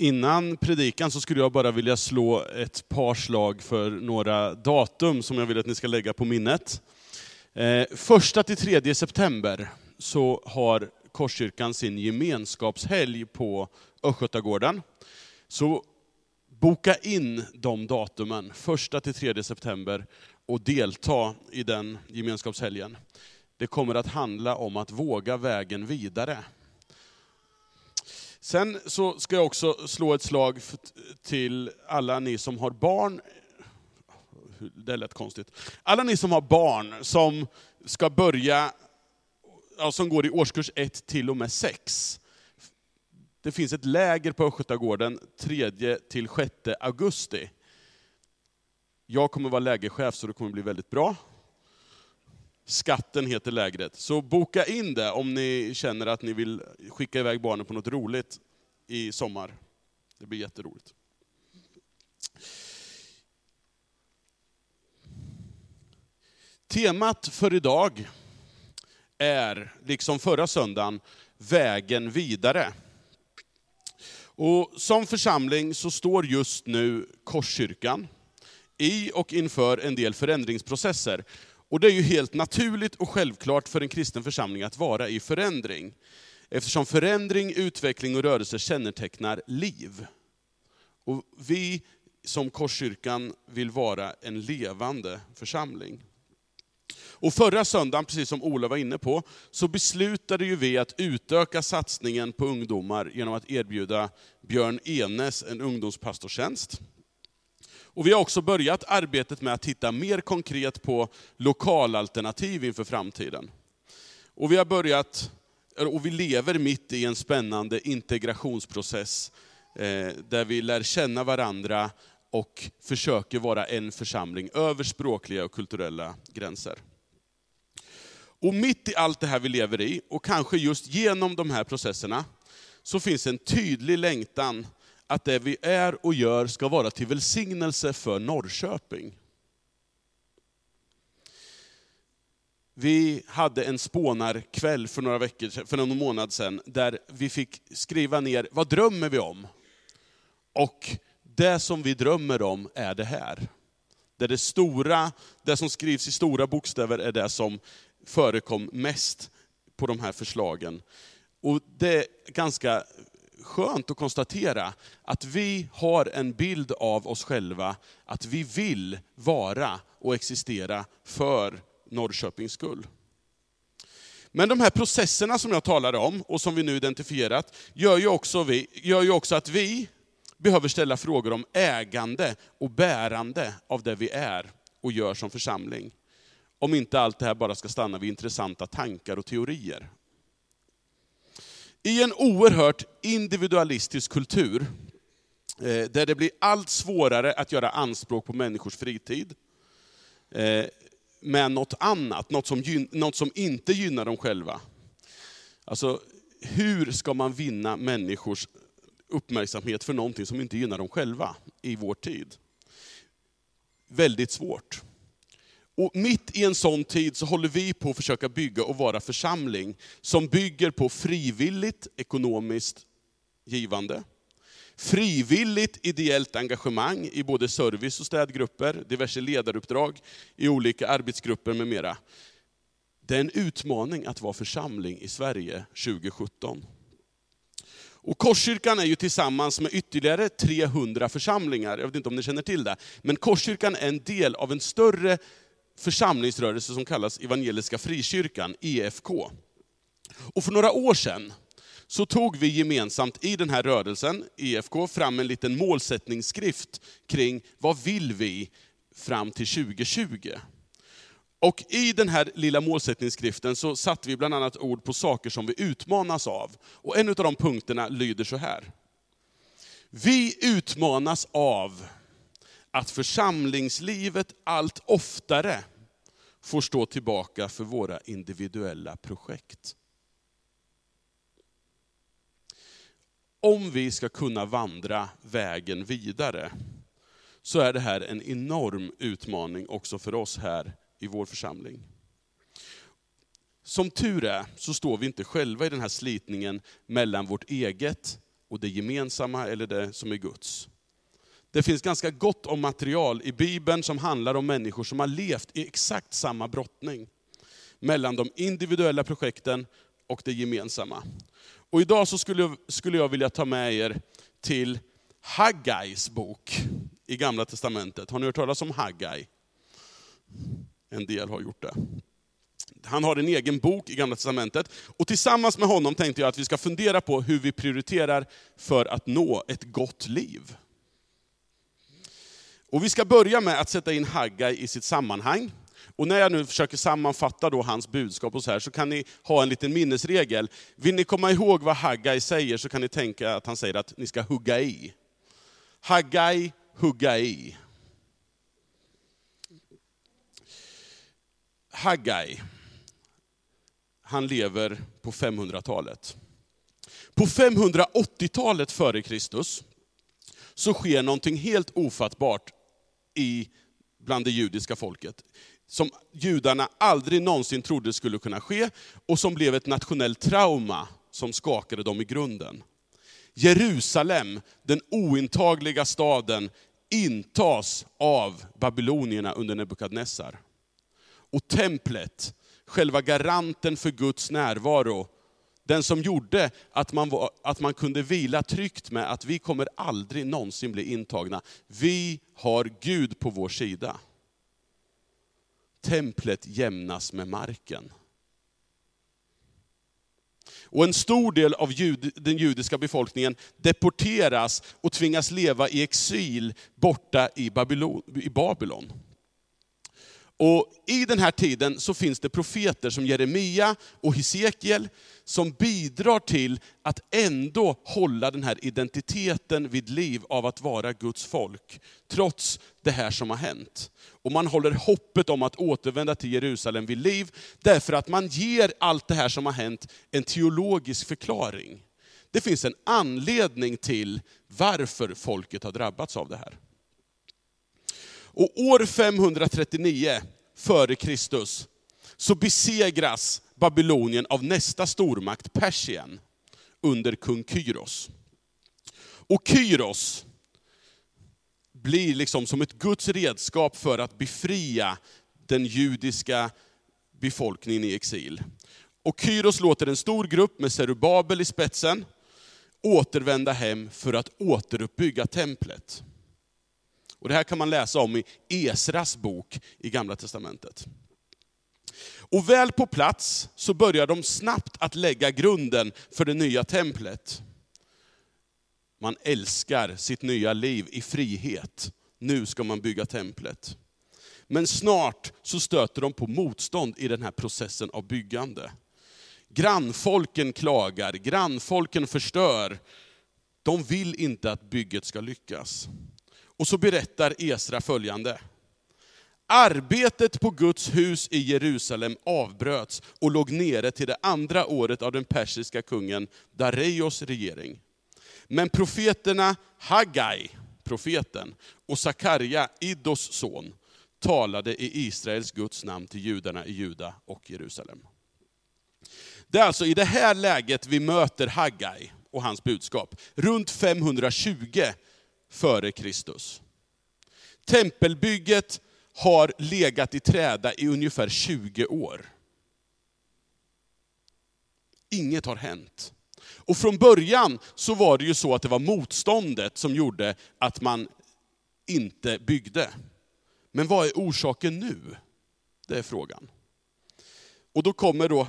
Innan predikan så skulle jag bara vilja slå ett par slag för några datum som jag vill att ni ska lägga på minnet. Eh, första till tredje september så har Korskyrkan sin gemenskapshelg på Östgötagården. Så boka in de datumen, första till tredje september, och delta i den gemenskapshelgen. Det kommer att handla om att våga vägen vidare. Sen så ska jag också slå ett slag till alla ni som har barn. Det lät konstigt. Alla ni som har barn som ska börja, ja, som går i årskurs 1 till och med 6. Det finns ett läger på Östgötagården 3 till 6 augusti. Jag kommer vara lägerchef så det kommer bli väldigt bra. Skatten heter lägret. Så boka in det om ni känner att ni vill skicka iväg barnen på något roligt i sommar. Det blir jätteroligt. Temat för idag är, liksom förra söndagen, vägen vidare. Och som församling så står just nu Korskyrkan i och inför en del förändringsprocesser. Och det är ju helt naturligt och självklart för en kristen församling att vara i förändring. Eftersom förändring, utveckling och rörelse kännetecknar liv. Och vi som Korskyrkan vill vara en levande församling. Och förra söndagen, precis som Ola var inne på, så beslutade ju vi att utöka satsningen på ungdomar genom att erbjuda Björn Enes en ungdomspastortjänst. Och vi har också börjat arbetet med att titta mer konkret på lokalalternativ inför framtiden. Och vi har börjat, och vi lever mitt i en spännande integrationsprocess, eh, där vi lär känna varandra och försöker vara en församling över språkliga och kulturella gränser. Och mitt i allt det här vi lever i, och kanske just genom de här processerna, så finns en tydlig längtan att det vi är och gör ska vara till välsignelse för Norrköping. Vi hade en spånarkväll för några veckor för någon månad sedan, där vi fick skriva ner, vad drömmer vi om? Och det som vi drömmer om är det här. Det, är det, stora, det som skrivs i stora bokstäver är det som förekom mest på de här förslagen. Och det är ganska skönt att konstatera att vi har en bild av oss själva, att vi vill vara och existera för Norrköpings skull. Men de här processerna som jag talade om, och som vi nu identifierat, gör ju också, vi, gör ju också att vi behöver ställa frågor om ägande och bärande av det vi är och gör som församling. Om inte allt det här bara ska stanna vid intressanta tankar och teorier. I en oerhört individualistisk kultur, eh, där det blir allt svårare att göra anspråk på människors fritid, eh, med något annat, något som, något som inte gynnar dem själva. Alltså, hur ska man vinna människors uppmärksamhet för någonting som inte gynnar dem själva i vår tid? Väldigt svårt. Och mitt i en sån tid så håller vi på att försöka bygga och vara församling som bygger på frivilligt ekonomiskt givande, frivilligt ideellt engagemang i både service och städgrupper, diverse ledaruppdrag i olika arbetsgrupper med mera. Det är en utmaning att vara församling i Sverige 2017. Och Korskyrkan är ju tillsammans med ytterligare 300 församlingar, jag vet inte om ni känner till det, men Korskyrkan är en del av en större församlingsrörelse som kallas Evangeliska Frikyrkan, EFK. Och för några år sedan så tog vi gemensamt i den här rörelsen, EFK, fram en liten målsättningsskrift kring vad vill vi fram till 2020. Och i den här lilla målsättningsskriften så satte vi bland annat ord på saker som vi utmanas av. Och en av de punkterna lyder så här. Vi utmanas av att församlingslivet allt oftare får stå tillbaka för våra individuella projekt. Om vi ska kunna vandra vägen vidare, så är det här en enorm utmaning också för oss här i vår församling. Som tur är så står vi inte själva i den här slitningen mellan vårt eget och det gemensamma eller det som är Guds. Det finns ganska gott om material i Bibeln som handlar om människor som har levt i exakt samma brottning. Mellan de individuella projekten och det gemensamma. Och idag så skulle jag, skulle jag vilja ta med er till Haggais bok i Gamla Testamentet. Har ni hört talas om Haggai? En del har gjort det. Han har en egen bok i Gamla Testamentet. Och tillsammans med honom tänkte jag att vi ska fundera på hur vi prioriterar för att nå ett gott liv. Och vi ska börja med att sätta in Haggai i sitt sammanhang. Och när jag nu försöker sammanfatta då hans budskap och så här, så kan ni ha en liten minnesregel. Vill ni komma ihåg vad Haggai säger så kan ni tänka att han säger att ni ska hugga i. Haggai, hugga i. Haggai, han lever på 500-talet. På 580-talet före Kristus så sker någonting helt ofattbart i, bland det judiska folket. Som judarna aldrig någonsin trodde skulle kunna ske och som blev ett nationellt trauma som skakade dem i grunden. Jerusalem, den ointagliga staden, intas av babylonierna under Nebukadnessar. Och templet, själva garanten för Guds närvaro, den som gjorde att man, var, att man kunde vila tryggt med att vi kommer aldrig någonsin bli intagna. Vi har Gud på vår sida. Templet jämnas med marken. Och en stor del av jud, den judiska befolkningen deporteras och tvingas leva i exil borta i Babylon. I Babylon. Och I den här tiden så finns det profeter som Jeremia och Hesekiel som bidrar till att ändå hålla den här identiteten vid liv av att vara Guds folk, trots det här som har hänt. Och man håller hoppet om att återvända till Jerusalem vid liv, därför att man ger allt det här som har hänt en teologisk förklaring. Det finns en anledning till varför folket har drabbats av det här. Och år 539 före Kristus så besegras Babylonien av nästa stormakt, Persien, under kung Kyros. Och Kyros blir liksom som ett Guds redskap för att befria den judiska befolkningen i exil. Och Kyros låter en stor grupp med Serubabel i spetsen återvända hem för att återuppbygga templet. Och Det här kan man läsa om i Esras bok i Gamla Testamentet. Och väl på plats så börjar de snabbt att lägga grunden för det nya templet. Man älskar sitt nya liv i frihet. Nu ska man bygga templet. Men snart så stöter de på motstånd i den här processen av byggande. Grannfolken klagar, grannfolken förstör. De vill inte att bygget ska lyckas. Och så berättar Esra följande. Arbetet på Guds hus i Jerusalem avbröts och låg nere till det andra året av den persiska kungen Dareios regering. Men profeterna Haggai, profeten, och Sakarja, Iddos son, talade i Israels Guds namn till judarna i Juda och Jerusalem. Det är alltså i det här läget vi möter Haggai och hans budskap. Runt 520 före Kristus. Tempelbygget har legat i träda i ungefär 20 år. Inget har hänt. Och från början så var det ju så att det var motståndet som gjorde att man inte byggde. Men vad är orsaken nu? Det är frågan. Och då kommer då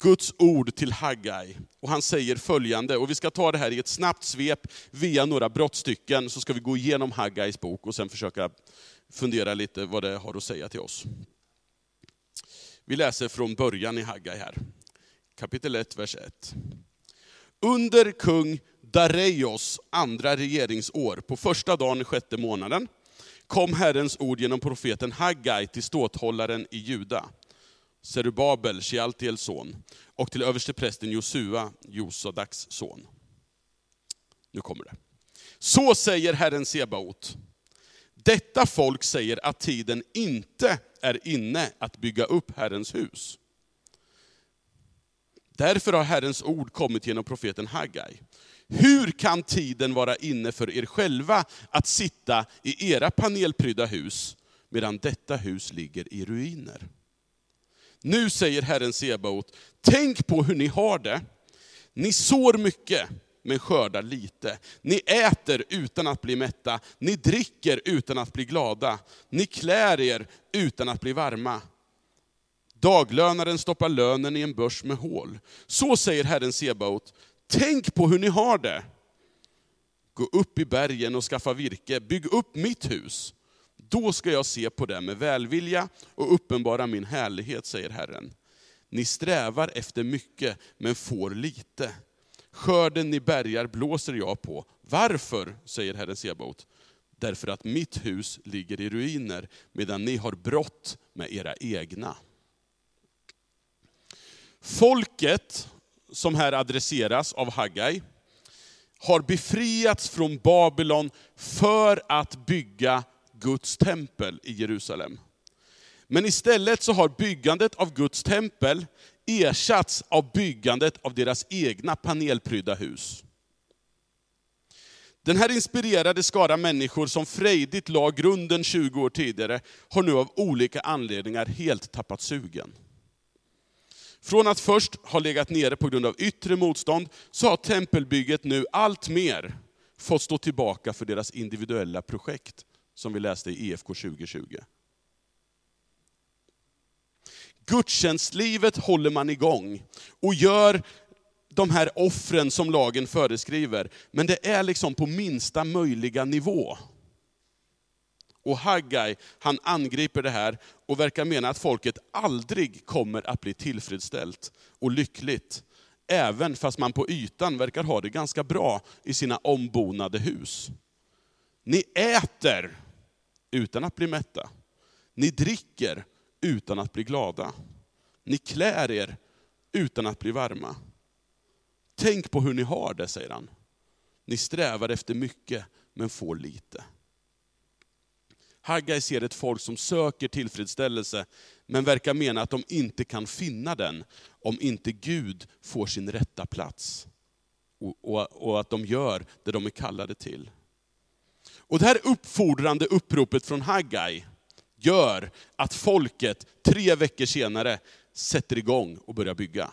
Guds ord till Haggai. Och han säger följande, och vi ska ta det här i ett snabbt svep via några brottstycken, så ska vi gå igenom Haggais bok och sen försöka fundera lite vad det har att säga till oss. Vi läser från början i Haggai här. Kapitel 1, vers 1. Under kung Dareios andra regeringsår, på första dagen i sjätte månaden, kom Herrens ord genom profeten Haggai till ståthållaren i Juda Serubabel, Shealtiels son, och till översteprästen Josua, Josadaks son. Nu kommer det. Så säger Herren Sebaot. Detta folk säger att tiden inte är inne att bygga upp Herrens hus. Därför har Herrens ord kommit genom profeten Haggai. Hur kan tiden vara inne för er själva att sitta i era panelprydda hus, medan detta hus ligger i ruiner? Nu säger Herren Sebaot, tänk på hur ni har det. Ni sår mycket, men skördar lite. Ni äter utan att bli mätta, ni dricker utan att bli glada. Ni klär er utan att bli varma. Daglönaren stoppar lönen i en börs med hål. Så säger Herren Sebaot, tänk på hur ni har det. Gå upp i bergen och skaffa virke, bygg upp mitt hus. Då ska jag se på det med välvilja och uppenbara min härlighet, säger Herren. Ni strävar efter mycket, men får lite. Skörden ni bärgar blåser jag på. Varför, säger Herren Sebaot? Därför att mitt hus ligger i ruiner, medan ni har brott med era egna. Folket som här adresseras av Haggai, har befriats från Babylon för att bygga Guds tempel i Jerusalem. Men istället så har byggandet av Guds tempel ersatts av byggandet av deras egna panelprydda hus. Den här inspirerade skara människor som frejdigt la grunden 20 år tidigare, har nu av olika anledningar helt tappat sugen. Från att först ha legat nere på grund av yttre motstånd, så har tempelbygget nu allt mer fått stå tillbaka för deras individuella projekt, som vi läste i EFK 2020. Gudstjänstlivet håller man igång och gör de här offren som lagen föreskriver, men det är liksom på minsta möjliga nivå. Och Haggai, han angriper det här och verkar mena att folket aldrig kommer att bli tillfredsställt och lyckligt. Även fast man på ytan verkar ha det ganska bra i sina ombonade hus. Ni äter utan att bli mätta. Ni dricker utan att bli glada. Ni klär er utan att bli varma. Tänk på hur ni har det, säger han. Ni strävar efter mycket, men får lite. Haggai ser ett folk som söker tillfredsställelse, men verkar mena att de inte kan finna den, om inte Gud får sin rätta plats. Och, och, och att de gör det de är kallade till. Och det här uppfordrande uppropet från Haggai gör att folket tre veckor senare sätter igång och börjar bygga.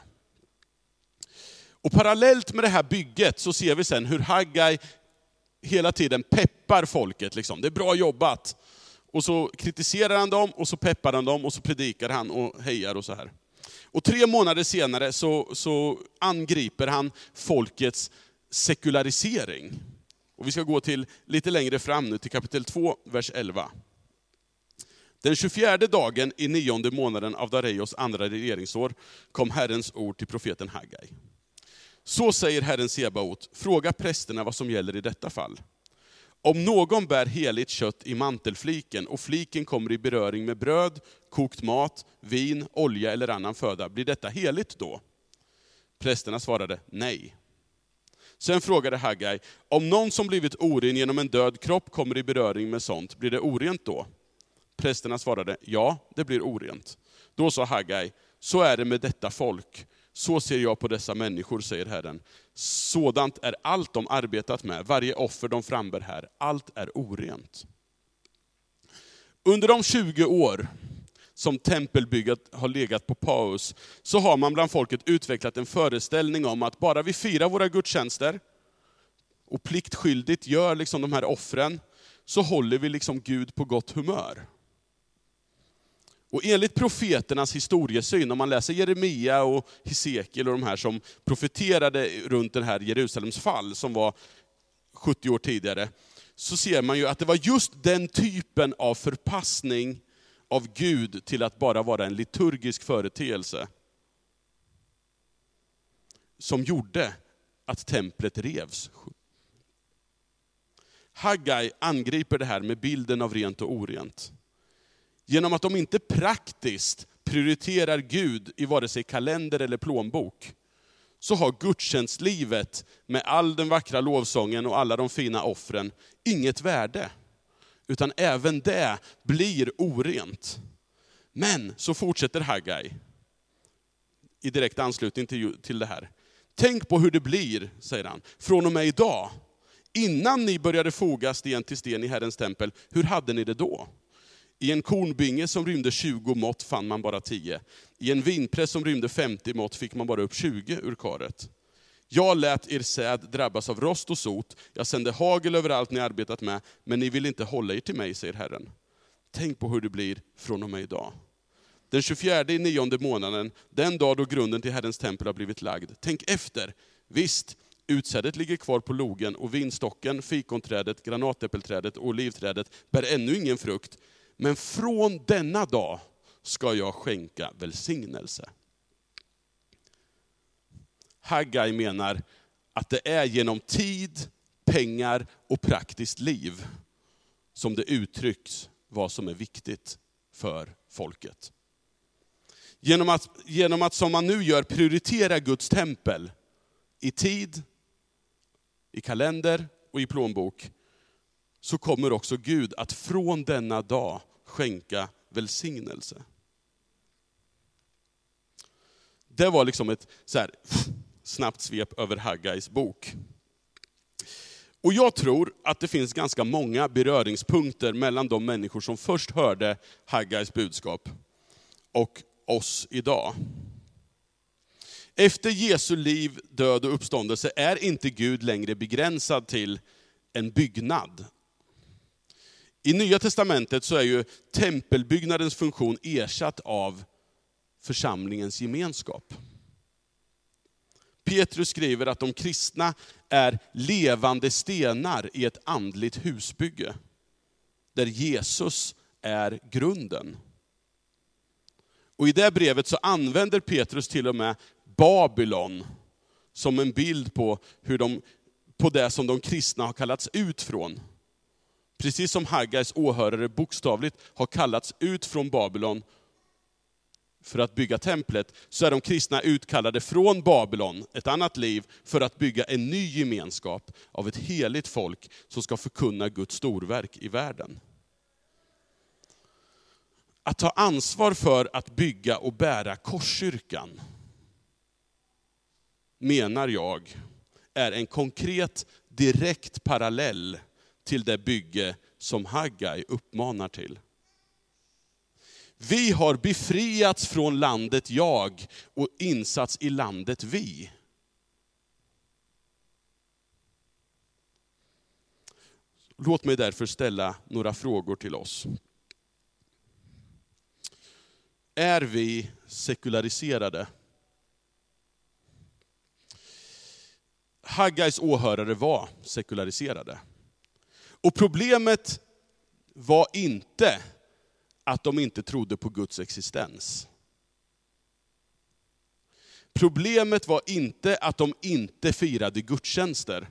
Och parallellt med det här bygget så ser vi sen hur Haggai hela tiden peppar folket. Liksom. Det är bra jobbat. Och så kritiserar han dem, och så peppar han dem, och så predikar han och hejar och så här. Och tre månader senare så, så angriper han folkets sekularisering. Och vi ska gå till lite längre fram nu, till kapitel 2, vers 11. Den 24 dagen i nionde månaden av Dareios andra regeringsår kom Herrens ord till profeten Haggai. Så säger Herren Sebaot, fråga prästerna vad som gäller i detta fall. Om någon bär heligt kött i mantelfliken och fliken kommer i beröring med bröd, kokt mat, vin, olja eller annan föda, blir detta heligt då? Prästerna svarade nej. Sen frågade Haggai, om någon som blivit oren genom en död kropp kommer i beröring med sånt, blir det orent då? Prästerna svarade, ja, det blir orent. Då sa Haggai, så är det med detta folk. Så ser jag på dessa människor, säger Herren. Sådant är allt de arbetat med, varje offer de frambär här, allt är orent. Under de 20 år som tempelbygget har legat på paus, så har man bland folket utvecklat en föreställning om att bara vi firar våra gudstjänster, och pliktskyldigt gör liksom de här offren, så håller vi liksom Gud på gott humör. Och enligt profeternas historiesyn, om man läser Jeremia och Hesekiel och de här som profeterade runt den här Jerusalems fall, som var 70 år tidigare, så ser man ju att det var just den typen av förpassning av Gud till att bara vara en liturgisk företeelse, som gjorde att templet revs. Haggai angriper det här med bilden av rent och orent genom att de inte praktiskt prioriterar Gud i vare sig kalender eller plånbok, så har gudstjänstlivet med all den vackra lovsången och alla de fina offren inget värde. Utan även det blir orent. Men så fortsätter Haggai, i direkt anslutning till det här. Tänk på hur det blir, säger han, från och med idag. Innan ni började foga sten till sten i Herrens tempel, hur hade ni det då? I en kornbinge som rymde 20 mått fann man bara 10. I en vinpress som rymde 50 mått fick man bara upp 20 ur karet. Jag lät er säd drabbas av rost och sot, jag sände hagel överallt ni arbetat med, men ni vill inte hålla er till mig, säger Herren. Tänk på hur det blir från och med idag. Den 24 i nionde månaden, den dag då grunden till Herrens tempel har blivit lagd. Tänk efter. Visst, utsädet ligger kvar på logen och vinstocken, fikonträdet, granatäppelträdet och olivträdet bär ännu ingen frukt. Men från denna dag ska jag skänka välsignelse. Haggai menar att det är genom tid, pengar och praktiskt liv som det uttrycks vad som är viktigt för folket. Genom att, genom att som man nu gör prioritera Guds tempel i tid, i kalender och i plånbok, så kommer också Gud att från denna dag skänka välsignelse. Det var liksom ett så här, snabbt svep över Haggais bok. Och jag tror att det finns ganska många beröringspunkter mellan de människor som först hörde Haggais budskap och oss idag. Efter Jesu liv, död och uppståndelse är inte Gud längre begränsad till en byggnad. I Nya Testamentet så är ju tempelbyggnadens funktion ersatt av församlingens gemenskap. Petrus skriver att de kristna är levande stenar i ett andligt husbygge, där Jesus är grunden. Och i det brevet så använder Petrus till och med Babylon som en bild på, hur de, på det som de kristna har kallats ut från. Precis som Haggais åhörare bokstavligt har kallats ut från Babylon för att bygga templet, så är de kristna utkallade från Babylon, ett annat liv, för att bygga en ny gemenskap av ett heligt folk som ska förkunna Guds storverk i världen. Att ta ansvar för att bygga och bära korskyrkan, menar jag, är en konkret, direkt parallell till det bygge som Haggai uppmanar till. Vi har befriats från landet jag och insats i landet vi. Låt mig därför ställa några frågor till oss. Är vi sekulariserade? Haggais åhörare var sekulariserade. Och problemet var inte att de inte trodde på Guds existens. Problemet var inte att de inte firade gudstjänster.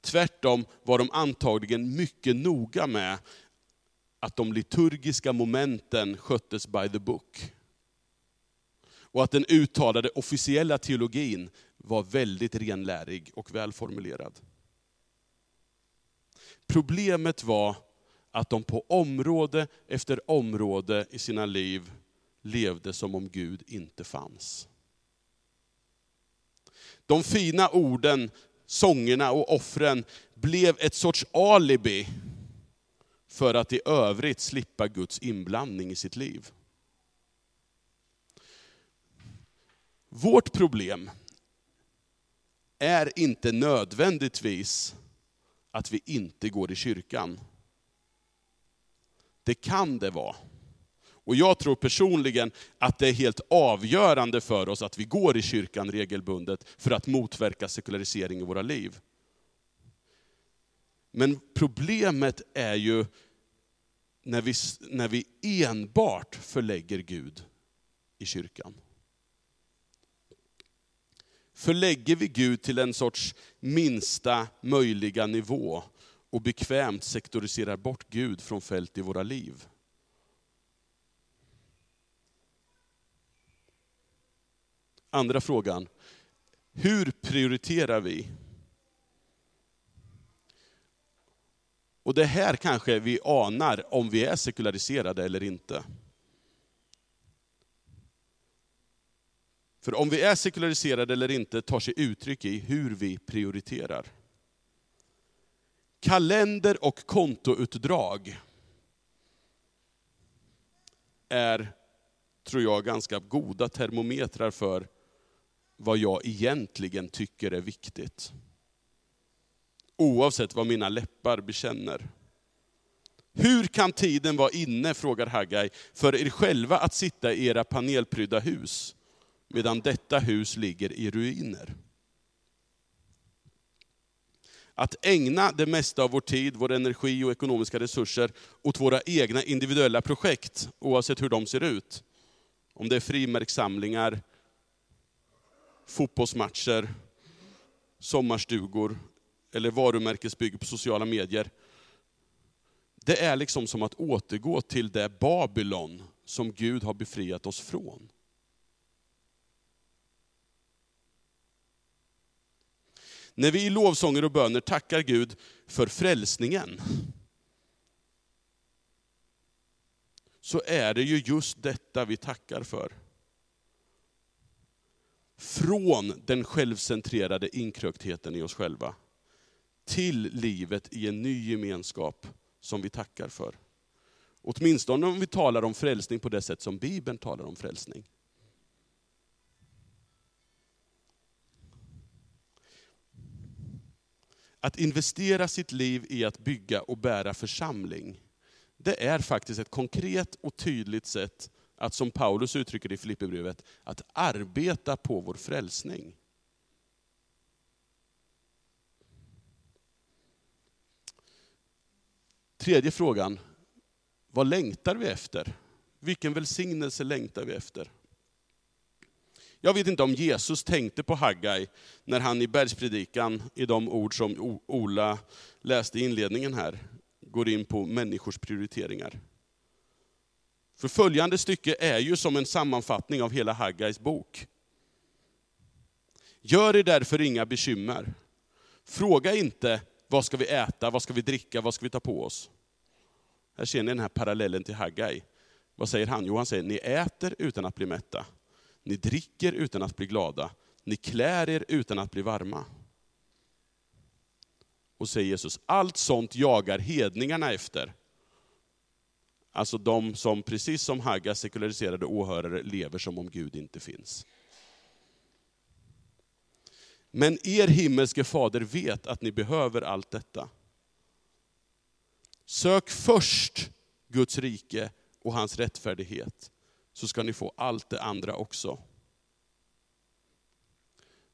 Tvärtom var de antagligen mycket noga med att de liturgiska momenten sköttes by the book. Och att den uttalade officiella teologin var väldigt renlärig och välformulerad. Problemet var att de på område efter område i sina liv levde som om Gud inte fanns. De fina orden, sångerna och offren blev ett sorts alibi för att i övrigt slippa Guds inblandning i sitt liv. Vårt problem är inte nödvändigtvis att vi inte går i kyrkan. Det kan det vara. Och jag tror personligen att det är helt avgörande för oss att vi går i kyrkan regelbundet för att motverka sekularisering i våra liv. Men problemet är ju när vi, när vi enbart förlägger Gud i kyrkan. Förlägger vi Gud till en sorts minsta möjliga nivå och bekvämt sektoriserar bort Gud från fält i våra liv. Andra frågan, hur prioriterar vi? Och det här kanske vi anar om vi är sekulariserade eller inte. För om vi är sekulariserade eller inte tar sig uttryck i hur vi prioriterar. Kalender och kontoutdrag är, tror jag, ganska goda termometrar för vad jag egentligen tycker är viktigt. Oavsett vad mina läppar bekänner. Hur kan tiden vara inne, frågar Haggai, för er själva att sitta i era panelprydda hus, medan detta hus ligger i ruiner? Att ägna det mesta av vår tid, vår energi och ekonomiska resurser åt våra egna individuella projekt, oavsett hur de ser ut. Om det är frimärkssamlingar, fotbollsmatcher, sommarstugor eller varumärkesbygge på sociala medier. Det är liksom som att återgå till det Babylon som Gud har befriat oss från. När vi i lovsånger och böner tackar Gud för frälsningen, så är det ju just detta vi tackar för. Från den självcentrerade inkröktheten i oss själva, till livet i en ny gemenskap som vi tackar för. Åtminstone om vi talar om frälsning på det sätt som Bibeln talar om frälsning. Att investera sitt liv i att bygga och bära församling, det är faktiskt ett konkret och tydligt sätt att, som Paulus uttrycker det i Filipperbrevet, att arbeta på vår frälsning. Tredje frågan, vad längtar vi efter? Vilken välsignelse längtar vi efter? Jag vet inte om Jesus tänkte på Haggai när han i bergspredikan, i de ord som Ola läste i inledningen här, går in på människors prioriteringar. För följande stycke är ju som en sammanfattning av hela Haggais bok. Gör er därför inga bekymmer. Fråga inte, vad ska vi äta, vad ska vi dricka, vad ska vi ta på oss? Här ser ni den här parallellen till Haggai. Vad säger han? Jo, han säger, ni äter utan att bli mätta. Ni dricker utan att bli glada. Ni klär er utan att bli varma. Och säger Jesus, allt sånt jagar hedningarna efter. Alltså de som, precis som Hagga sekulariserade åhörare, lever som om Gud inte finns. Men er himmelske fader vet att ni behöver allt detta. Sök först Guds rike och hans rättfärdighet, så ska ni få allt det andra också.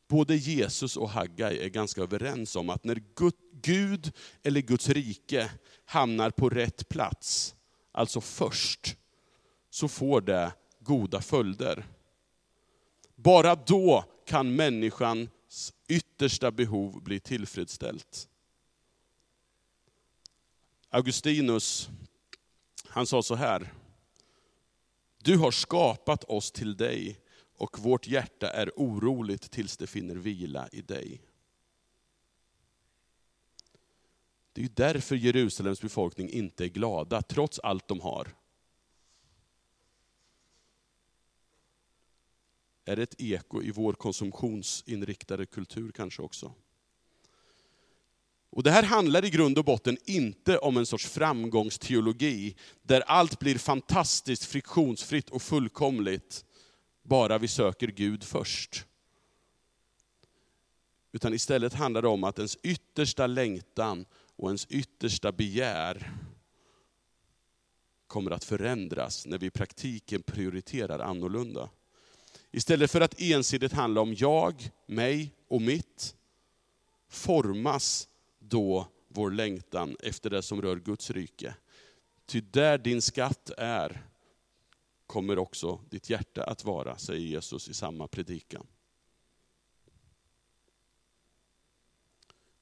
Både Jesus och Haggai är ganska överens om att när Gud eller Guds rike hamnar på rätt plats, alltså först, så får det goda följder. Bara då kan människans yttersta behov bli tillfredsställt. Augustinus, han sa så här, du har skapat oss till dig och vårt hjärta är oroligt tills det finner vila i dig. Det är därför Jerusalems befolkning inte är glada, trots allt de har. Är det ett eko i vår konsumtionsinriktade kultur kanske också? Och Det här handlar i grund och botten inte om en sorts framgångsteologi, där allt blir fantastiskt friktionsfritt och fullkomligt, bara vi söker Gud först. Utan istället handlar det om att ens yttersta längtan och ens yttersta begär kommer att förändras när vi i praktiken prioriterar annorlunda. Istället för att ensidigt handla om jag, mig och mitt, formas då vår längtan efter det som rör Guds rike. Ty där din skatt är, kommer också ditt hjärta att vara, säger Jesus i samma predikan.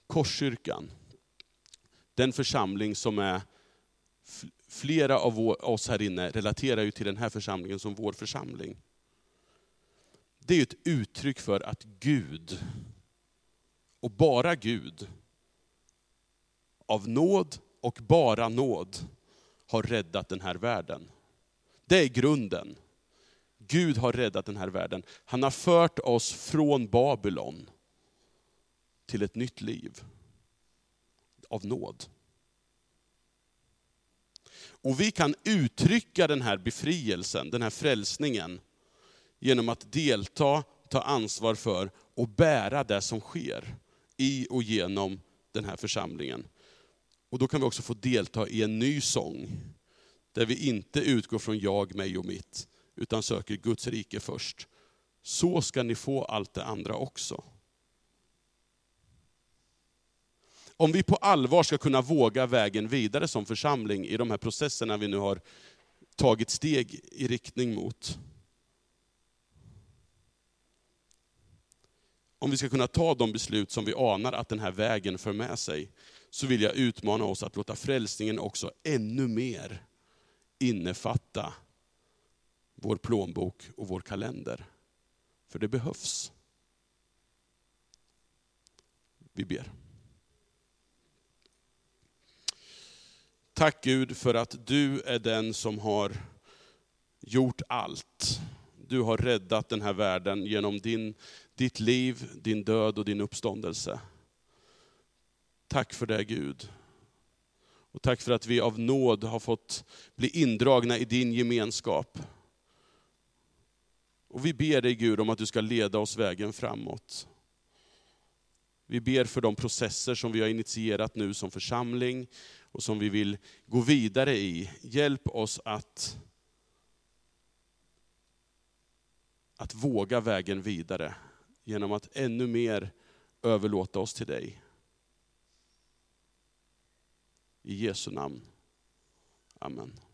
Korskyrkan, den församling som är, flera av oss här inne relaterar ju till den här församlingen som vår församling. Det är ett uttryck för att Gud, och bara Gud, av nåd och bara nåd har räddat den här världen. Det är grunden. Gud har räddat den här världen. Han har fört oss från Babylon till ett nytt liv. Av nåd. Och vi kan uttrycka den här befrielsen, den här frälsningen, genom att delta, ta ansvar för och bära det som sker i och genom den här församlingen. Och då kan vi också få delta i en ny sång, där vi inte utgår från jag, mig och mitt, utan söker Guds rike först. Så ska ni få allt det andra också. Om vi på allvar ska kunna våga vägen vidare som församling i de här processerna vi nu har tagit steg i riktning mot. Om vi ska kunna ta de beslut som vi anar att den här vägen för med sig, så vill jag utmana oss att låta frälsningen också ännu mer innefatta vår plånbok och vår kalender. För det behövs. Vi ber. Tack Gud för att du är den som har gjort allt. Du har räddat den här världen genom din, ditt liv, din död och din uppståndelse. Tack för det Gud. Och tack för att vi av nåd har fått bli indragna i din gemenskap. Och vi ber dig Gud om att du ska leda oss vägen framåt. Vi ber för de processer som vi har initierat nu som församling och som vi vill gå vidare i. Hjälp oss att, att våga vägen vidare genom att ännu mer överlåta oss till dig. I Jesu namn. Amen.